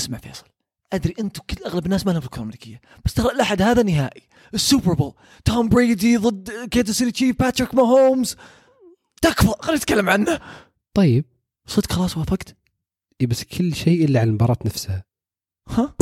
اسمع فيصل أدري أنتم كل أغلب الناس ما لهم في الكرة الأمريكية بس ترى الاحد هذا نهائي ال Super Bowl توم بريدي ضد كانساس سيتي تشيفس باتريك ماهومز تكفى خلينا نتكلم عنه. طيب. صدق خلاص وافقت؟ إيه بس كل شيء إلا عن المباراة نفسها. ها؟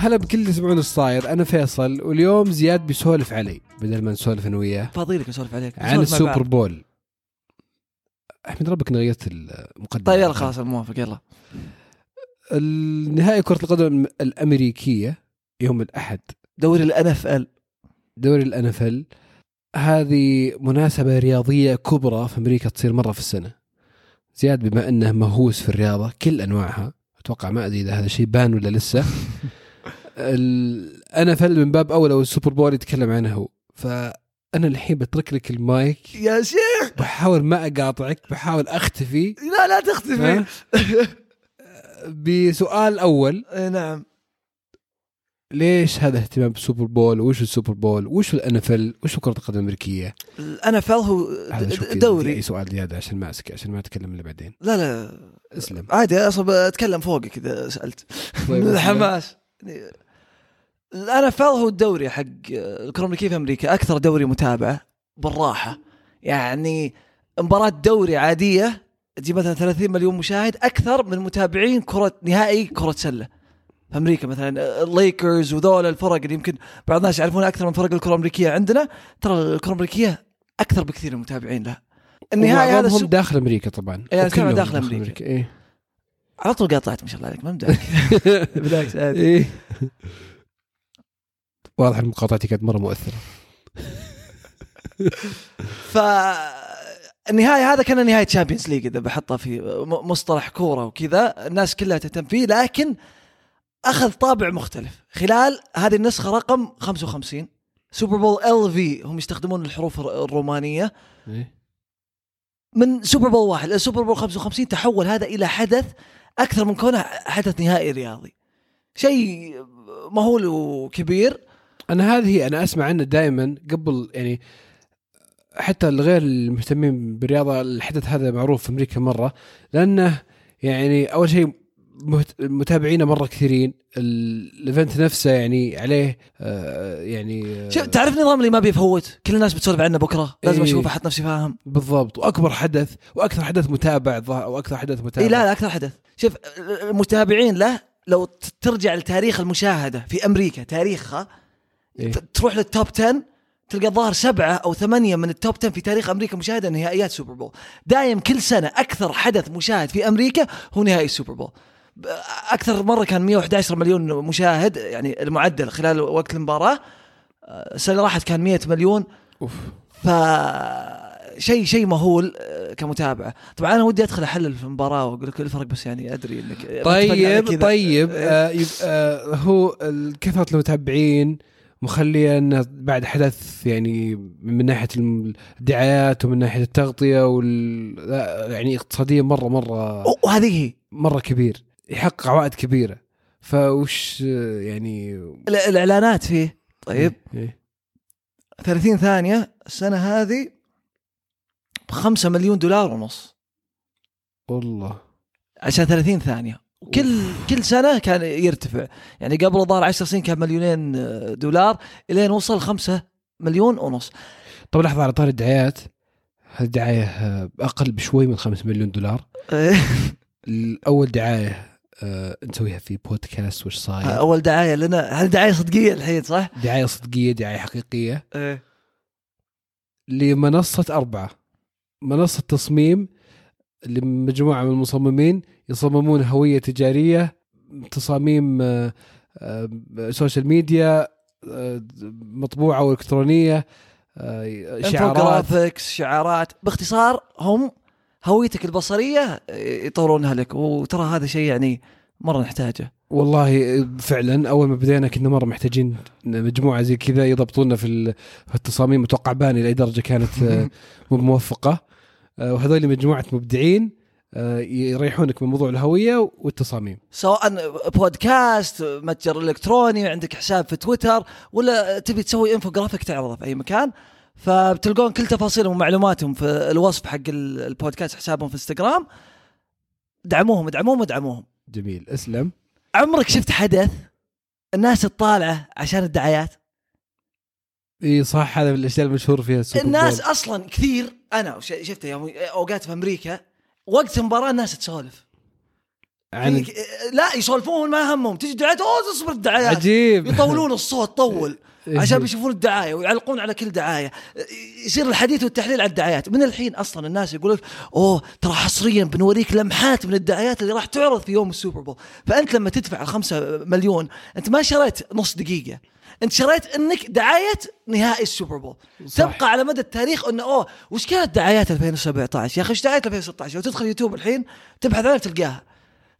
هلا بكل اللي يسمعون الصاير أنا فيصل واليوم زياد بيسولف علي بدل ما نسولف أنا وياه. فاضيلك اسولف عليك. عن نسولف مع السوبر بعض. بول. أحمد ربك إني غيرت المقدمة. طيب يلا خلاص موافق يلا. النهائي كرة القدم الأمريكية يوم الأحد. دوري الان اف ال دوري الأنفل هذه مناسبة رياضية كبرى في أمريكا تصير مرة في السنة. زياد بما أنه مهووس في الرياضة كل أنواعها أتوقع ما أدري إذا هذا شيء بان ولا لسه. ال NFL من باب أولى وال Super Bowl يتكلم عنه هو. فأنا الحين بترك لك المايك. يا شيخ! بحاول ما أقاطعك بحاول أختفي. لا لا تختفي؟ بسؤال أول. إيه، نعم. ليش هذا اهتمام بال Super Bowl وش ال Super Bowl وش ال NFL وش كرة القدم الأمريكية؟ ال NFL هو دوري. اي سؤال زيادة عشان ما أسك عشان ما أتكلم إلا بعدين. لا لا. اسلم. عادي أصلا أتكلم فوقك إذا سألت. طيب، من الحماس. ال NF هو الدوري حق الكرة الامريكيه في أمريكا أكثر دوري متابعه بالراحة. يعني مباراة دوري عادية تجيب مثلا 30 مليون مشاهد أكثر من متابعين كرة نهائي كرة سلة. في أمريكا مثلا الليكرز وذول الفرق اللي يمكن بعض الناس يعرفون أكثر من فرق الكرة الامريكيه عندنا. ترى الكرة الامريكيه أكثر بكثير المتابعين لها. النهائي هذا هم داخل أمريكا طبعا وكلهم داخل أمريكا. إيه. على طول قاطعت ما شاء الله عليك ما مدعك بالعكس عادي. إيه. واضح إن مقاطعتي كانت مرة مؤثرة. ف النهاية هذا كان نهاية Champions League إذا بحطها في مصطلح كورة وكذا. الناس كلها تهتم فيه لكن أخذ طابع مختلف. خلال هذه النسخة رقم 55 سوبر بول ال في هم يستخدمون الحروف الر- الرومانية. إيه. من سوبر بول واحد السوبر بول 55 تحول هذا إلى حدث أكثر من كونه حدث نهائي رياضي. شيء مهول وكبير. أنا هذه أنا أسمع عنه دائما قبل يعني حتى الغير المهتمين بالرياضة الحدث هذا معروف في أمريكا مرة لأنه يعني أول شيء متابعينه مره كثيرين. ال- ال event نفسه يعني عليه آه يعني آه شوف تعرف النظام اللي ما بيفوت؟ كل الناس بتسولف عنه بكرة. لازم إيه. أشوف أحط نفسي فاهم. بالضبط. وأكبر حدث وأكثر حدث متابع وأكثر حدث متابع. اي لا لا أكثر حدث. شوف المتابعين له لو ترجع لتاريخ المشاهدة في أمريكا تاريخها إيه؟ تروح لل top 10 تلقى الظاهر سبعة أو ثمانية من ال top 10 في تاريخ أمريكا مشاهدة نهائيات سوبر بول دايم كل سنة أكثر حدث مشاهد في أمريكا هو نهائي السوبر بول أكثر مرة كان 111 مليون مشاهد يعني المعدل خلال وقت المباراة آه، السنة اللي راحت كان 100 مليون. أوف. ف شيء شيء مهول آه، كمتابعه طبعا أنا ودي أدخل أحلل في المباراة وأقول لك الفرق بس يعني أدري إنك طيب. طيب إيه. آه آه هو كثره المتابعين مخلية إنه بعد حدث يعني من ناحية الدعايات ومن ناحية التغطية وال يعني اقتصاديا مره مرة وهذه هي. مرة كبير. يحقق عوائد كبيرة. فوش يعني ال- الإعلانات فيه. طيب. إيه. 30 ثانية السنة هذه ب 5 مليون دولار ونص. والله. عشان 30 ثانية. وكل كل سنة كان يرتفع. يعني قبل الظاهر 10 سنين كان مليونين آه، دولار إلين وصل 5 مليون ونص. طب لحظة على طار الدعايات. الدعاية آه، أقل بشوي من 5 مليون دولار. الأول دعاية آه نسويها في بودكاست وش صاير؟ أول دعاية لنا. هل دعاية صدقية الحين صح؟ دعاية صدقية دعاية حقيقية. إيه. لمنصة أربعة. منصة تصميم لمجموعة من المصممين يصممون هوية تجارية تصاميم آه، آه، social media آه، مطبوعة وإلكترونية آه، شعارات. شعارات. باختصار هم هويتك البصرية يطورونها لك. وترى هذا شيء يعني مرة نحتاجه. والله فعلا أول ما بدينا كنا مرة محتاجين مجموعة زي كذا يضبطونا في ال- في التصاميم متوقع باني لأي درجة كانت آه، مو موفقة. آه، وهذول مجموعة مبدعين آه، يريحونك من موضوع الهوية والتصاميم. سواء بودكاست متجر إلكتروني عندك حساب في تويتر ولا تبي تسوي انفوجرافيك تعرضه في أي مكان فبتلقون كل تفاصيلهم ومعلوماتهم في الوصف حق ال- البودكاست حسابهم في إنستغرام. دعموهم دعموهم ودعموهم. جميل اسلم. عمرك شفت حدث الناس الطالعه عشان الدعايات؟ إي صح هذا من الأشياء المشهور فيها السوبر الناس بول. أصلا كثير أنا شفته يوم أوقات في أمريكا وقت المباراة الناس تسولف. عن لا يسولفون ما همهم. تجي دعايات أوه تصبر الدعايات. عجيب. يطولون الصوت طول. عشان بيشوفون الدعاية ويعلقون على كل دعاية. يصير الحديث والتحليل على الدعايات. من الحين أصلا الناس يقول لك أوه ترى حصريا بنوريك لمحات من الدعايات اللي راح تعرض في يوم السوبر بول. فأنت لما تدفع الخمسة مليون أنت ما شريت نص دقيقة. أنت شريت إنك دعاية نهائي السوبر بول. صح. تبقى على مدى التاريخ إنه أوه وش كانت دعايات 2017 يا أخي إيش دعايات 2016 لو تدخل يوتيوب الحين تبحث عنها تلقاها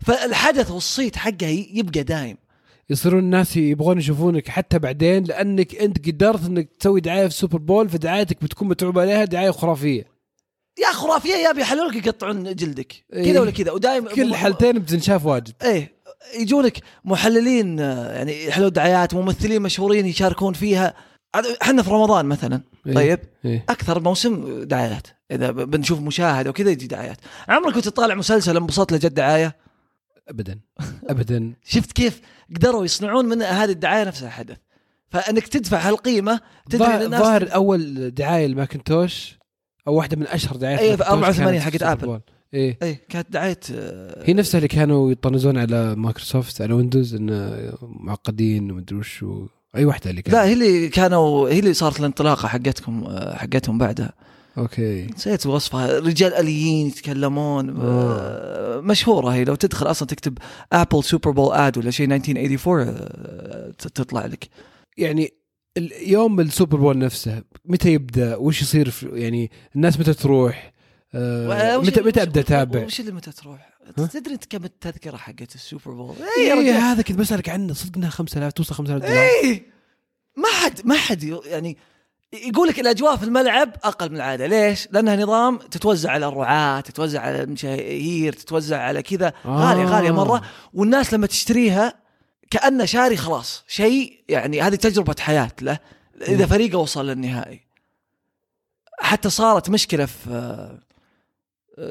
فالحدث والصيت حقه يبقى دايم. يصيرون الناس يبغون يشوفونك حتى بعدين لأنك أنت قدرت إنك تسوي دعاية في السوبر بول فدعايتك بتكون متعوب عليها دعاية خرافية. يا خرافية يا بيحللوك يقطعون جلدك. إيه. كذا ولا كذا ودائما كل الحالتين بتنشاف واجد. إيه يجونك محللين يعني يحللون دعايات ممثلين مشهورين يشاركون فيها. إحنا في رمضان مثلا. إيه. طيب؟ إيه. أكثر موسم دعايات. إذا بنشوف مشاهده وكذا يجي دعايات. عمرك كنت تطالع مسلسل انبسطت لجد دعاية؟ ابدا ابدا شفت كيف قدروا يصنعون من هذه الدعاية نفسها حدث فإنك تدفع هالقيمة تدري الناس ظاهر أول دعاية الماكنتوش أو واحدة من أشهر دعايات الماكنتوش 84 كانت في حقت. بول. إيه إيه كانت دعاية آه، هي نفسها اللي كانوا يطنزون على مايكروسوفت على ويندوز انه معقدين ومدري وش. أي واحدة اللي كانت لا هي اللي كانوا هي اللي صارت الانطلاقة حقتكم آه، حقتهم بعدها أوكي. نسيت وصفها رجال آليين يتكلمون. آه، مشهورة هي. لو تدخل أصلا تكتب Apple Super Bowl ad ولا شيء 1984 آه، تطلع لك. يعني ال- يوم السوبر بول نفسه متى يبدأ؟ وش يصير في يعني الناس متى تروح؟ آه متى متى أبدأ أتابع؟ وش اللي متى تروح؟ تدري أنت كم التذكرة حقت السوبر بول؟ اي يا رجال. هذا كنت بسألك عنه. صدق إنها 5000 توصل 5000 دولار. إيه! ما حد ما حد يعني يقول لك الأجواء في الملعب أقل من العادة، ليش؟ لأنها نظام تتوزع على الرعاة، تتوزع على المشاهير، تتوزع على كذا غالية آه. غالية مرة، والناس لما تشتريها كأنه شاري خلاص شيء يعني هذه تجربة حياة له إذا. فريقه وصل للنهائي. حتى صارت مشكلة في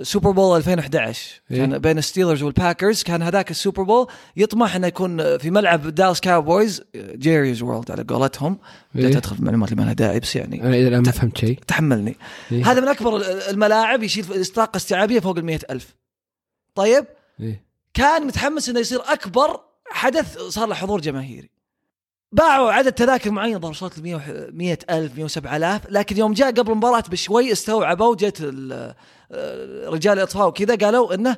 سوبر بول 2011 إيه. كان بين الستيلرز والباكرز كان هذاك السوبر بول يطمح إنه يكون في ملعب دالاس كاوبويز Jerry's World على قولتهم بدأت إيه؟ ادخل في معلومات اللي ما لها داعي بس يعني أنا إلى الآن ما فهمت شيء تحملني إيه؟ هذا من أكبر ال- الملاعب يشيل طاقة استيعابية فوق ال ألف طيب إيه؟ كان متحمس إنه يصير أكبر حدث صار له حضور جماهيري باعوا عدد تذاكر معين ظهر وصلت ل 100 ألف 107 آلاف لكن يوم جاء قبل المباراة بشوي استوعبوا جت آه، رجال الإطفاء وكذا قالوا إنه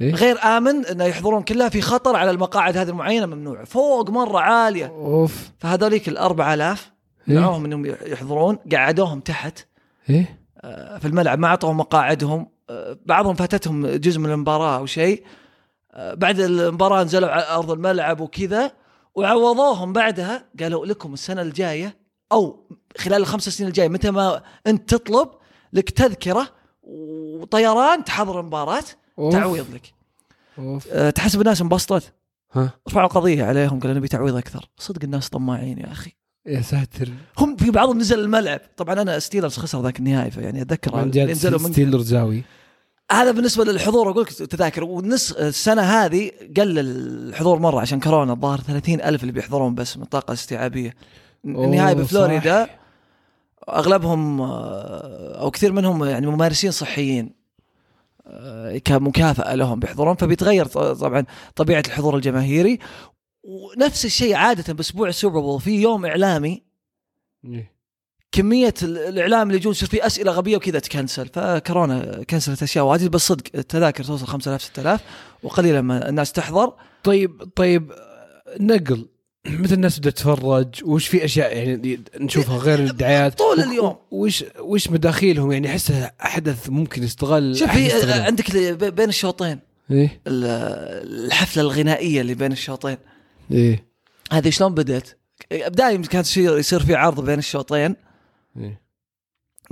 إيه؟ غير آمن إنه يحضرون كلها في خطر على المقاعد هذه المعينة ممنوع فوق مرة عالية. أوف. فهذوليك ال 4000 إيه؟ دعوهم إنهم يحضرون قعدوهم تحت. إيه؟ آه، في الملعب ما أعطوهم مقاعدهم. آه، بعضهم فاتتهم جزء من المباراة أو شيء. بعد المباراة نزلوا على أرض الملعب وكذا. وعوضوهم بعدها قالوا لكم السنة الجاية أو خلال الخمس سنين الجاية متى ما أنت تطلب لك تذكرة وطيران تحضر المباراه أوف. تعويض لك. أوف. آه، تحسب الناس انبسطت. ها؟ رفعوا قضية عليهم قالوا نبي تعويض أكثر. صدق الناس طماعين يا أخي. يا ساتر. هم في بعضهم نزل الملعب. طبعا أنا ستيلرز خسر ذاك النهائي فيعني أتذكر نزلوا من ستيلرزاوي. هذا بالنسبة للحضور أقول لك تذاكر والنص السنة هذه قل الحضور مرة عشان كورونا الظاهر 30 ألف اللي بيحضرون بس من الطاقه الاستيعابيه النهائي أوه، بفلوريدا صح. أغلبهم آه، أو كثير منهم يعني ممارسين صحيين آه، كمكافأة لهم بيحضرون فبيتغير طبعا طبيعة الحضور الجماهيري ونفس الشيء عادة بأسبوع السوبر بول في يوم إعلامي إيه. كمية ال- الإعلام اللي يجون يصير فيه أسئلة غبية وكذا تكنسل. فكورونا كنسلت أشياء واجد بس صدق التذاكر توصل 5000 6000 وقليلا ما الناس تحضر. طيب طيب نقل متى الناس بدأت تتفرج وش في أشياء يعني نشوفها غير الدعايات؟ طول اليوم. وش وش مداخيلهم؟ يعني احسه حدث ممكن يستغل شوف في. عندك بين الشوطين. إيه؟ ال- الحفلة الغنائية اللي بين الشوطين. إيه. هذه شلون بدأت؟ دائما كانت يصير في عرض بين الشوطين. إيه.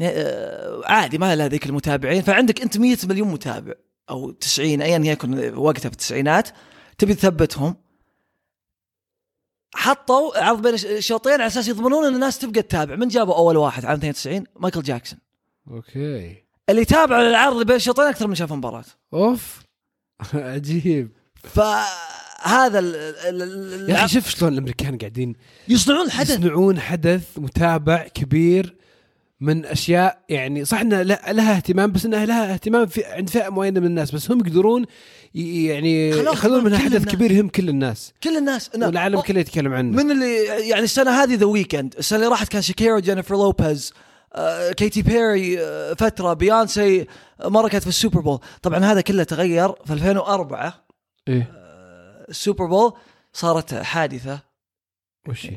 آه، عادي ما لها ذيك المتابعين. فعندك أنت 100 مليون متابع أو 90 ايا يكن وقتها في التسعينات تبي تثبتهم. حطوا عرض بين الشوطين على أساس يضمنون إن الناس تبقى تتابع. من جابوا أول واحد عام 92 مايكل جاكسون. أوكي. اللي تابعوا العرض بين الشوطين أكثر من شاف المباراه أوف. عجيب. فهذا ال- ال- ال- يا أخي شوف شلون الأمريكان قاعدين يصنعون حدث. يصنعون حدث متابع كبير من أشياء يعني صح انها له- لها اهتمام بس انها لها اهتمام في عند فئة معينة من الناس بس هم يقدرون يعني يخلون منها حدث. كبير يهم كل الناس. كل الناس. إنه- والعالم كله يتكلم عنه. من اللي يعني السنة هذه The Weeknd السنة اللي راحت كان شاكيرا جينيفر لوبيز آه، كيتي بيري آه، فترة بيونسي آه، مرة كانت في السوبر بول. طبعا هذا كله تغير في 2004 إيه. السوبر بول صارت حادثة. وش؟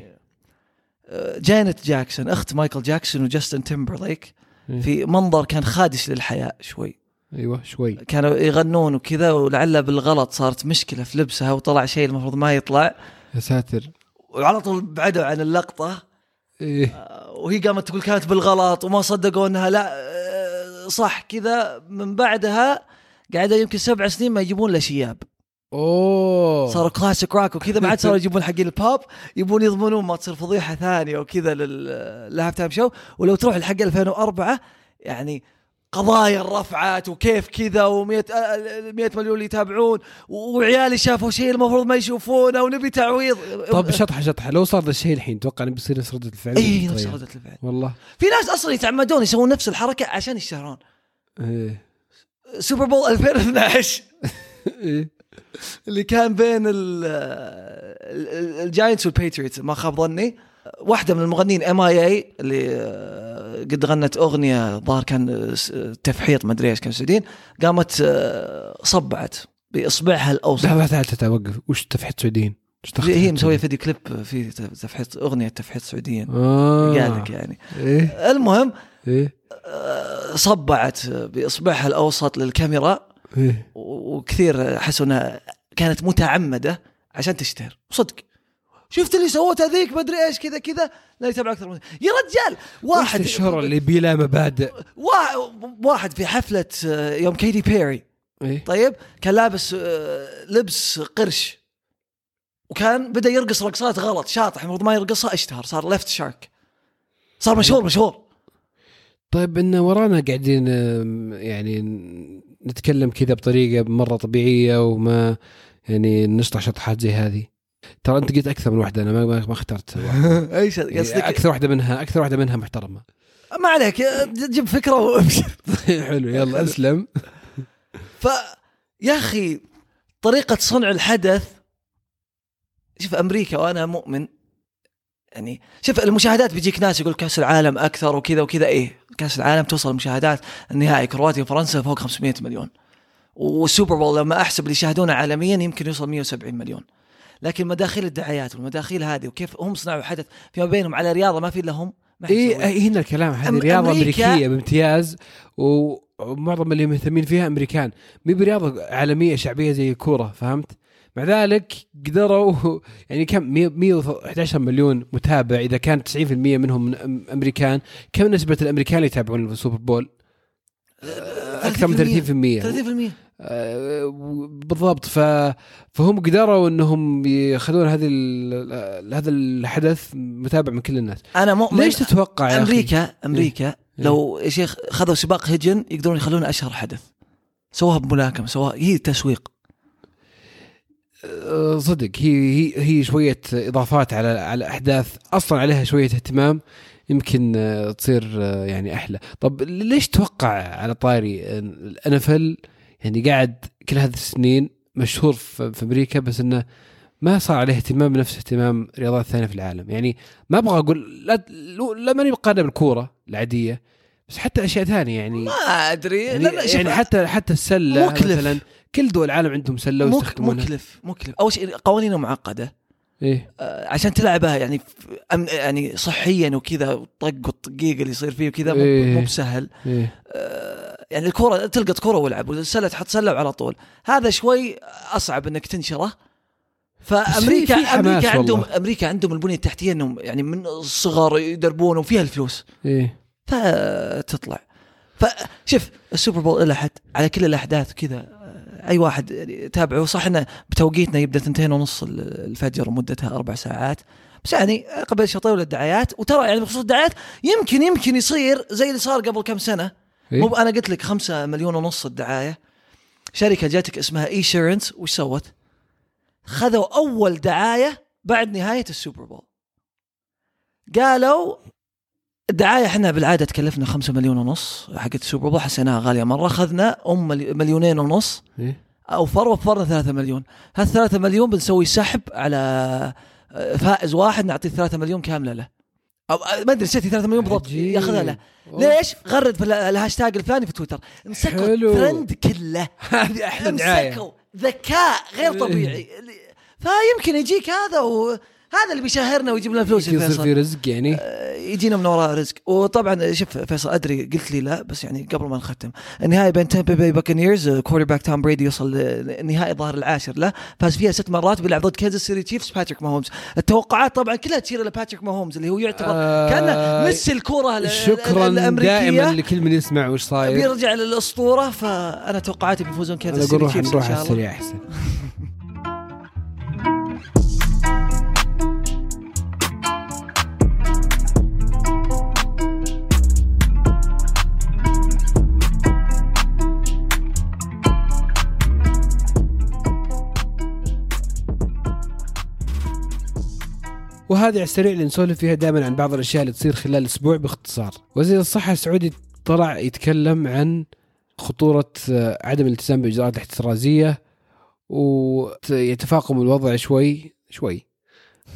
آه، جانيت جاكسون أخت مايكل جاكسون وجاستن تيمبرليك إيه. في منظر كان خادش للحياء شوي. أيوه شوي. كانوا يغنون وكذا ولعله بالغلط صارت مشكلة في لبسها وطلع شيء المفروض ما يطلع. يا ساتر. وعلى طول بعدوا عن اللقطة. إيه. وهي قامت تقول كانت بالغلط وما صدقوا إنها لا آه، صح كذا. من بعدها قاعدة يمكن سبع سنين ما يجيبون إلا شياب. أوه. صاروا classic rock وكذا ما عاد صاروا يجيبون حقين البوب يبون يضمنون ما تصير فضيحة ثانية وكذا لل halftime show ولو تروح لحق 2004 يعني قضايا رفعت وكيف كذا و100 100 مليون اللي يتابعون وعيالي شافوا شيء المفروض ما يشوفونه ونبي تعويض. طب شطحة شطحة. لو صار ذا الشيء الحين توقع إنه بيصير نفس ردة الفعل؟ اي نفس طيب. ردة الفعل. والله. في ناس أصلا يتعمدون يسوون نفس الحركة عشان يشتهرون. إيه. سوبر بول 2012 إيه. اللي كان بين ال- ال- الجاينتس والباتريوتس ما خاب ظني. واحدة من المغنيين M.I.A. اللي آه، قد غنت أغنية ظهر كان آه، تفحيط ما أدري إيش كانوا سعوديين. قامت آه، صبعت بإصبعها الأوسط. لحظة تعال تعال وقف وش تفحيط سعوديين؟ هي مسوية؟ فيديو كليب في تفحيط أغنية تفحيط سعوديين. آه. قال لك يعني. إيه. المهم آه، صبعت بإصبعها الأوسط للكاميرا. إيه. وكثير حسوا إنها كانت متعمدة عشان تشتهر. وصدق شفت اللي سوتها ذيك ما أدري إيش كذا كذا. لا يتابع أكثر من يا رجال! واحد الشهرة اللي بلا مبادئ؟ وا- واحد في حفلة آه، يوم كيتي بيري. إيه. طيب؟ كان لابس آه، لبس قرش. وكان بدأ يرقص رقصات غلط شاطح. المفروض ما يرقصها اشتهر. صار left shark صار مشهور مشهور. طيب إن ورانا قاعدين يعني نتكلم كذا بطريقة مرة طبيعية وما يعني نشطح شطحات زي هذه. ترى أنت قلت أكثر من واحدة أنا ما ما اخترت إيش يعني قصدك؟ أكثر واحدة منها أكثر واحدة منها محترمة. ما عليك جيب فكرة وامشي حلو يلا أسلم. ف يا أخي طريقة صنع الحدث شوف أمريكا وأنا مؤمن يعني شوف المشاهدات بيجيك ناس يقول كأس العالم أكثر وكذا وكذا إيه. كاس العالم توصل مشاهدات النهائي كرواتيا وفرنسا فوق 500 مليون والسوبر بول لما أحسب اللي يشاهدونه عالميا يمكن يوصل 170 مليون لكن مداخيل الدعايات والمداخيل هذه وكيف هم صنعوا حدث فيما بينهم على رياضه ما في إلا هم ما اي. إيه هنا الكلام هذه رياضة أمريكا- أمريكية بامتياز ومعظم اللي مهتمين فيها أمريكان مي برياضة عالمية شعبية زي الكوره فهمت؟ مع ذلك قدروا يعني كم؟ 100 111 مليون متابع. إذا كان 90% منهم من أمريكان كم نسبة الأمريكان اللي يتابعون السوبر بول؟ أكثر من 30% 30% آه، بالضبط. ف... فهم قدروا إنهم يخلون هذه ال... هذا الحدث متابع من كل الناس. أنا مؤمن ليش تتوقع يا أخي؟ أمريكا أمريكا لو يا شيخ خذوا سباق هجن يقدرون يخلونه أشهر حدث. سووها بملاكمة سووها هي تسويق. آه، صدق هي هي هي شوية إضافات على على أحداث أصلا عليها شوية اهتمام يمكن آه، تصير آه، يعني أحلى. طب ليش توقع على طاري الأنفل؟ يعني قاعد كل هذه السنين مشهور في أمريكا بس إنه ما صار عليه اهتمام بنفس اهتمام الرياضات الثانية في العالم. يعني ما أبغى أقول لا لا ماني بقارنه بالكورة العادية بس حتى أشياء ثانية يعني ما أدري. يعني, لا لا يعني حتى حتى السلة مكلف. مثلا. كل دول العالم عندهم سلة ويستخدمونها. مكلف مكلف أول شيء قوانينه معقدة. إيه. آه، عشان تلعبها يعني أم- يعني صحيا وكذا والطق والطقيق اللي يصير فيه وكذا مو إيه. مو بسهل. إيه. آه، يعني الكرة تلقط كرة والعب والسلة تحط سلة وعلى طول. هذا شوي أصعب أنك تنشره. فأمريكا في- أمريكا عندهم والله. أمريكا عندهم البنية التحتية أنهم يعني من الصغر يدربون وفيها الفلوس. إيه. فتطلع. فشوف السوبر بول إلى حد على كل الأحداث كذا أي واحد يتابعه. صح إنه بتوقيتنا يبدأ ثنتين ونص الفجر ومدتها أربع ساعات. بس يعني قبل شوي طويل الدعايات. وترى يعني بخصوص الدعايات يمكن يمكن يصير زي اللي صار قبل كم سنة. إيه؟ مو أنا قلت لك خمسة مليون ونص الدعاية. شركة جاتك اسمها Esurance. وش سوت؟ خذوا أول دعاية بعد نهاية السوبر بول. قالوا الدعايه إحنا بالعادة تكلفنا خمسة مليون ونص حقت السوبر بول حسيناها غالية مرة أخذنا أم ملي- مليونين ونص إيه؟ اوفر وفرنا ثلاثة مليون هالثلاثة مليون بنسوي سحب على آه، فائز واحد نعطيه ثلاثة مليون كاملة له أو آه، ما أدري نسيت 3 مليون بالضبط. ياخذها له. ليش؟ غرد في ال- الهاشتاج الفلاني في تويتر مسكوا. الترند كله هذه أحلى دعاية مسكوا ذكاء غير إيه. طبيعي فيمكن يجيك هذا وهذا اللي بيشهرنا ويجيب لنا فلوس يصير في رزق يعني. آه، يجينا من وراء رزق. وطبعا شوف فيصل أدري قلت لي لا بس يعني قبل ما نختم. النهائي بين تامبا باي بكانيرز quarterback توم بريدي يوصل النهائي ظهر العاشر له. فاز فيها ست مرات بيلعب ضد كنزاس سيتي تشيفز باتريك ماهومز التوقعات طبعا كلها تشير إلى باتريك ماهومز اللي هو يعتبر آه، كأنه ميسي الكورة ال- ال- شكرا دائما لكل من يسمع وش صاير. بيرجع للأسطورة فأنا توقعاتي بيفوزون أقول سيتي تشيفز إن شاء الله. أحسن. وهذه على السريع اللي نسولف فيها دائما عن بعض الأشياء اللي تصير خلال الأسبوع باختصار. وزير الصحة السعودي طلع يتكلم عن خطورة آه، عدم الالتزام بالاجراءات الاحترازية ويتفاقم الوضع شوي شوي.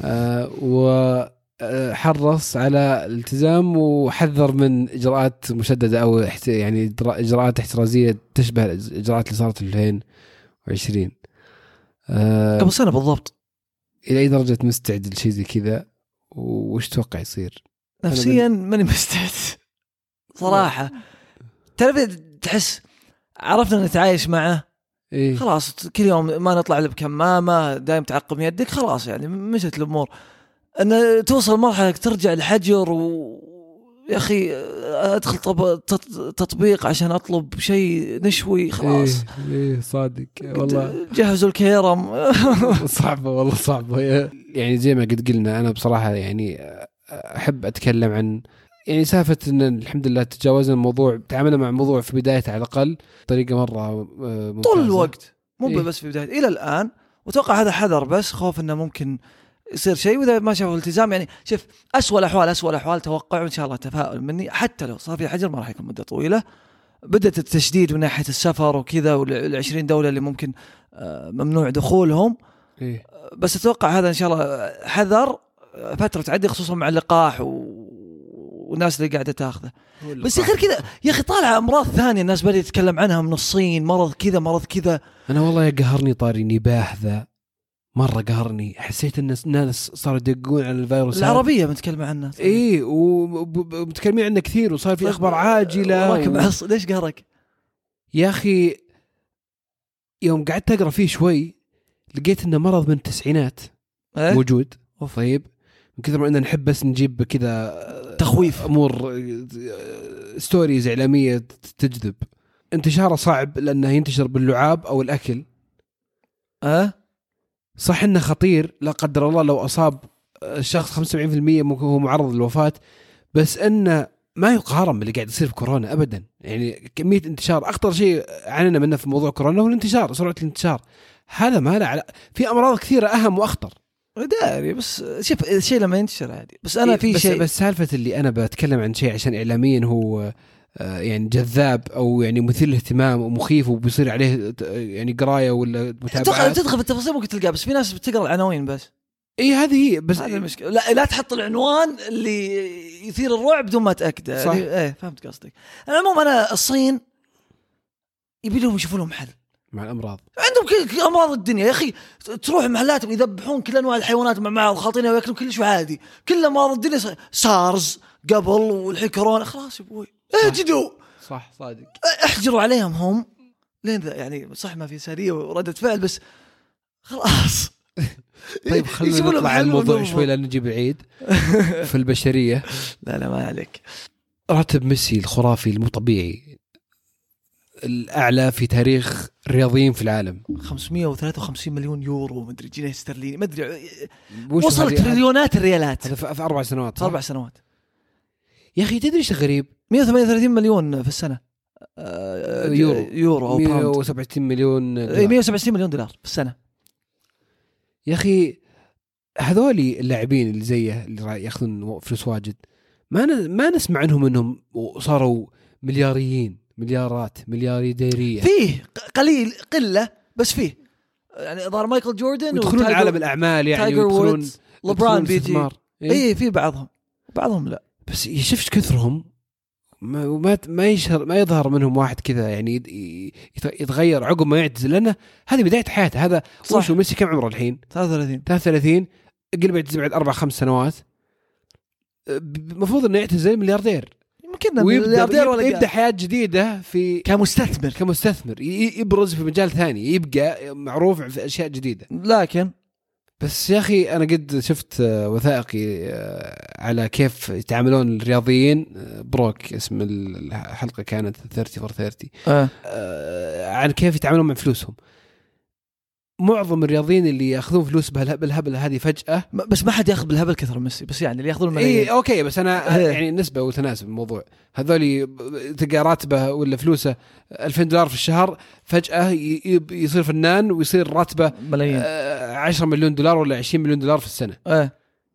آه وحرص على الالتزام وحذر من إجراءات مشددة أو يعني إجراءات احترازية تشبه الاجراءات اللي صارت في 2020. آه قبل سنه بالضبط إلى أي درجة مستعد لشيء زي كذا؟ وش تتوقع يصير؟ نفسيا ماني مستعد صراحة. تعرف تحس عرفنا نتعايش معه؟ إيه. خلاص كل يوم ما نطلع الا بكمامه دايم تعقم يدك خلاص يعني مشت الأمور. أن توصل مرحلة ترجع الحجر و يا أخي أدخل طب... تط- تطبيق عشان أطلب شيء نشوي خلاص. إيه, إيه صادق والله. جهزوا الكيرم صعبة والله صعبة. يعني زي ما قد قلنا أنا بصراحة يعني أحب أتكلم عن يعني سالفه إن الحمد لله تجاوزنا الموضوع تعاملنا مع الموضوع في بدايته على الأقل بطريقه مرة آه، ممتازة. طول الوقت مو إيه. بس في بدايه إلى الآن. وأتوقع هذا حذر بس خوف إنه ممكن يصير شيء وإذا ما شافوا التزام يعني شوف اسوء الأحوال اسوء الأحوال توقع وان شاء الله تفاؤل مني. حتى لو صار في حجر ما راح يكون مدة طويلة. بدأت التشديد من ناحية السفر وكذا وال 20 دولة اللي ممكن آه، ممنوع دخولهم. إيه. بس أتوقع هذا إن شاء الله حذر آه، فترة تعدي خصوصا مع اللقاح و... والناس اللي قاعدة تاخذه. بس غير كذا يا أخي طالعه أمراض ثانية الناس بدأت تتكلم عنها من الصين مرض كذا مرض كذا. أنا والله قهرني طاري نباح ذا. مرة قهرني حسيت إن الناس صاروا يدقون على الفيروس. العربية بنتكلم عنها إيه ومتكلمين عنه كثير وصار في أخبار عاجلة وراك و... معص ليش قهرك؟ يا أخي يوم قعدت أقرأ فيه شوي لقيت إنه مرض من التسعينات إيه؟ موجود طيب من كثر ما ان نحب بس نجيب كذا تخويف. أمور ستوريز إعلامية تجذب انتشاره صعب لأنه ينتشر باللعاب أو الأكل ها؟ صح إنه خطير لا قدر الله لو أصاب الشخص 75% ممكن هو معرض للوفاة بس إنه ما يقارن باللي قاعد يصير في كورونا ابدا. يعني كمية انتشار أخطر شيء عانينا منه في موضوع كورونا هو الانتشار سرعة الانتشار. هذا ما له علاقة في أمراض كثيرة أهم وأخطر. داري بس شوف الشيء لما ينتشر عادي. بس أنا في بس شيء بس سالفة اللي أنا بتكلم عن شيء عشان اعلاميا هو يعني جذاب أو يعني مثير للاهتمام ومخيف وبيصير عليه يعني قراية ولا تدخل متابعات تدخل في التفاصيل ممكن تلقاه بس في ناس بتقرأ العناوين بس. إي هذه هي بس هذه المشكلة. لا لا تحط العنوان اللي يثير الرعب بدون ما تاكد صح. إيه فهمت قصدك. العموم أنا الصين يبي لهم يشوفوا لهم حل. مع الأمراض. عندهم كل أمراض الدنيا. يا أخي تروح محلاتهم يذبحون كل أنواع الحيوانات مع بعض خالطينها ويأكلون كل شيء عادي. كل أمراض الدنيا سارز. قبل والحين كورونا خلاص يا أبوي. اجدوا صح. صادق. احجروا عليهم هم. لين ذا يعني صح ما في ساريه وردة فعل بس خلاص. طيب خلينا نطلع عن الموضوع. شوي لا نجيب العيد في البشرية. لا لا ما عليك. راتب ميسي الخرافي المو طبيعي الأعلى في تاريخ الرياضيين في العالم. 553 مليون يورو مدري جنيه استرليني مدري وصل تريليونات الريالات. هذا في أربع سنوات؟ أربع سنوات. يا أخي تدري إيش الغريب؟ 138 مليون في السنة آه، يورو. يورو أو pound 167 مليون إيه، دولار. 167 مليون دولار في السنة يا أخي هذولي اللاعبين اللي زيه اللي ياخذون فلوس واجد ما ما نسمع عنهم إنهم صاروا ملياريين مليارات مليارديريه فيه قليل قلة بس فيه يعني ظهر مايكل جوردن يدخلون عالم الأعمال يعني يدخلون لبران يدخلون بيجي استثمار. إيه؟ اي في بعضهم بعضهم لا بس شفت كثرهم؟ ما ما ما يشهر ما يظهر منهم واحد كذا يعني يتغير عقب ما يعتزل لأنه هذه بداية حياته هذا صح. وشو ميسي كم عمره الحين؟ 33 33 قلب يعتزل بعد أربع خمس سنوات. المفروض إنه يعتزل ملياردير. يمكن ملياردير ولا يبدأ. حياة جديدة في كمستثمر. كمستثمر. يبرز في مجال ثاني يبقى معروف في أشياء جديدة. لكن بس يا أخي أنا قد شفت آه، وثائقي آه، على كيف يتعاملون الرياضيين آه، بروك اسم الحلقة كانت 30 فور 30 آه. آه، عن كيف يتعاملون مع فلوسهم معظم الرياضيين اللي ياخذون فلوس بالهبل هذه فجأة. بس ما حد ياخذ بالهبل كثر ميسي بس يعني اللي ياخذون اي الملايين okay بس أنا إيه. يعني نسبة وتناسب الموضوع. هذولي ب- تلقى راتبه ولا فلوسه 2000 دولار في الشهر فجأة يصير فنان ويصير راتبه ملايين. آه، 10 مليون دولار ولا 20 مليون دولار في السنة.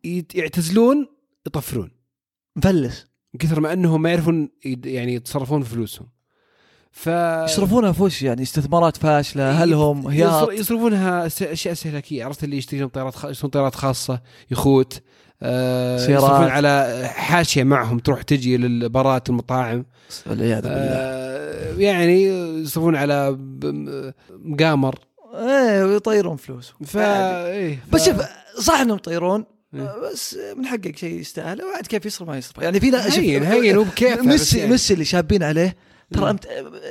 يت- يعتزلون يطفرون. مفلس. من كثر ما أنهم ما يعرفون يعني يتصرفون في فلوسهم. ف يصرفونها في وش يعني استثمارات فاشلة هل هم هياط. يصرفونها أشياء استهلاكيه عرفت اللي يشترون طيارات خ... يشترون طيارات خاصة يخوت آه سيارات. يصرفون على حاشية معهم تروح تجي للبارات المطاعم. والعياذ بالله. آه يعني يصرفون على مقامر. إيه ويطيرون فلوس. ف... إيه ف... بس شوف صح إنهم يطيرون إيه. بس من حقك شيء يستاهل وعاد كيف يصرف ما يصرف يعني في ناس هين هين وبكيف ميسي يعني. ميسي اللي شابين عليه ترى. أنت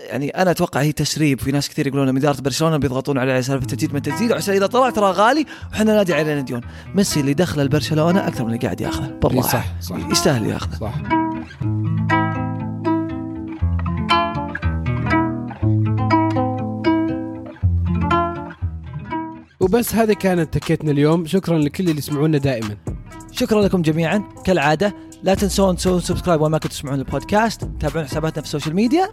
يعني أنا أتوقع هي تسريب في ناس كثير يقولون إن إدارة برشلونة بيضغطون عليه على سالفة تجديد ما تجديد وعشان إذا طلع ترى غالي وحنا نادي عليه نديون ميسي اللي دخله لبرشلونه أكثر من اللي قاعد ياخذه. إيه بالراحه صح صح. يستاهل ياخذه. صح. وبس هذه كانت تكيتنا اليوم. شكرا لكل اللي يسمعونا دائما. شكرا لكم جميعا. كالعادة لا تنسون تسوون subscribe وين ما كنتوا تسمعون البودكاست تابعون حساباتنا في ال social media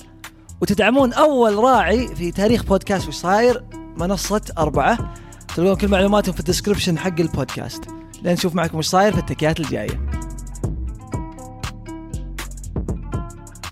وتدعمون أول راعي في تاريخ بودكاست وش صاير؟ منصة أربعة. تلقون كل معلوماتهم في ال description حق البودكاست. لين نشوف معكم وش صاير في التكيات الجاية.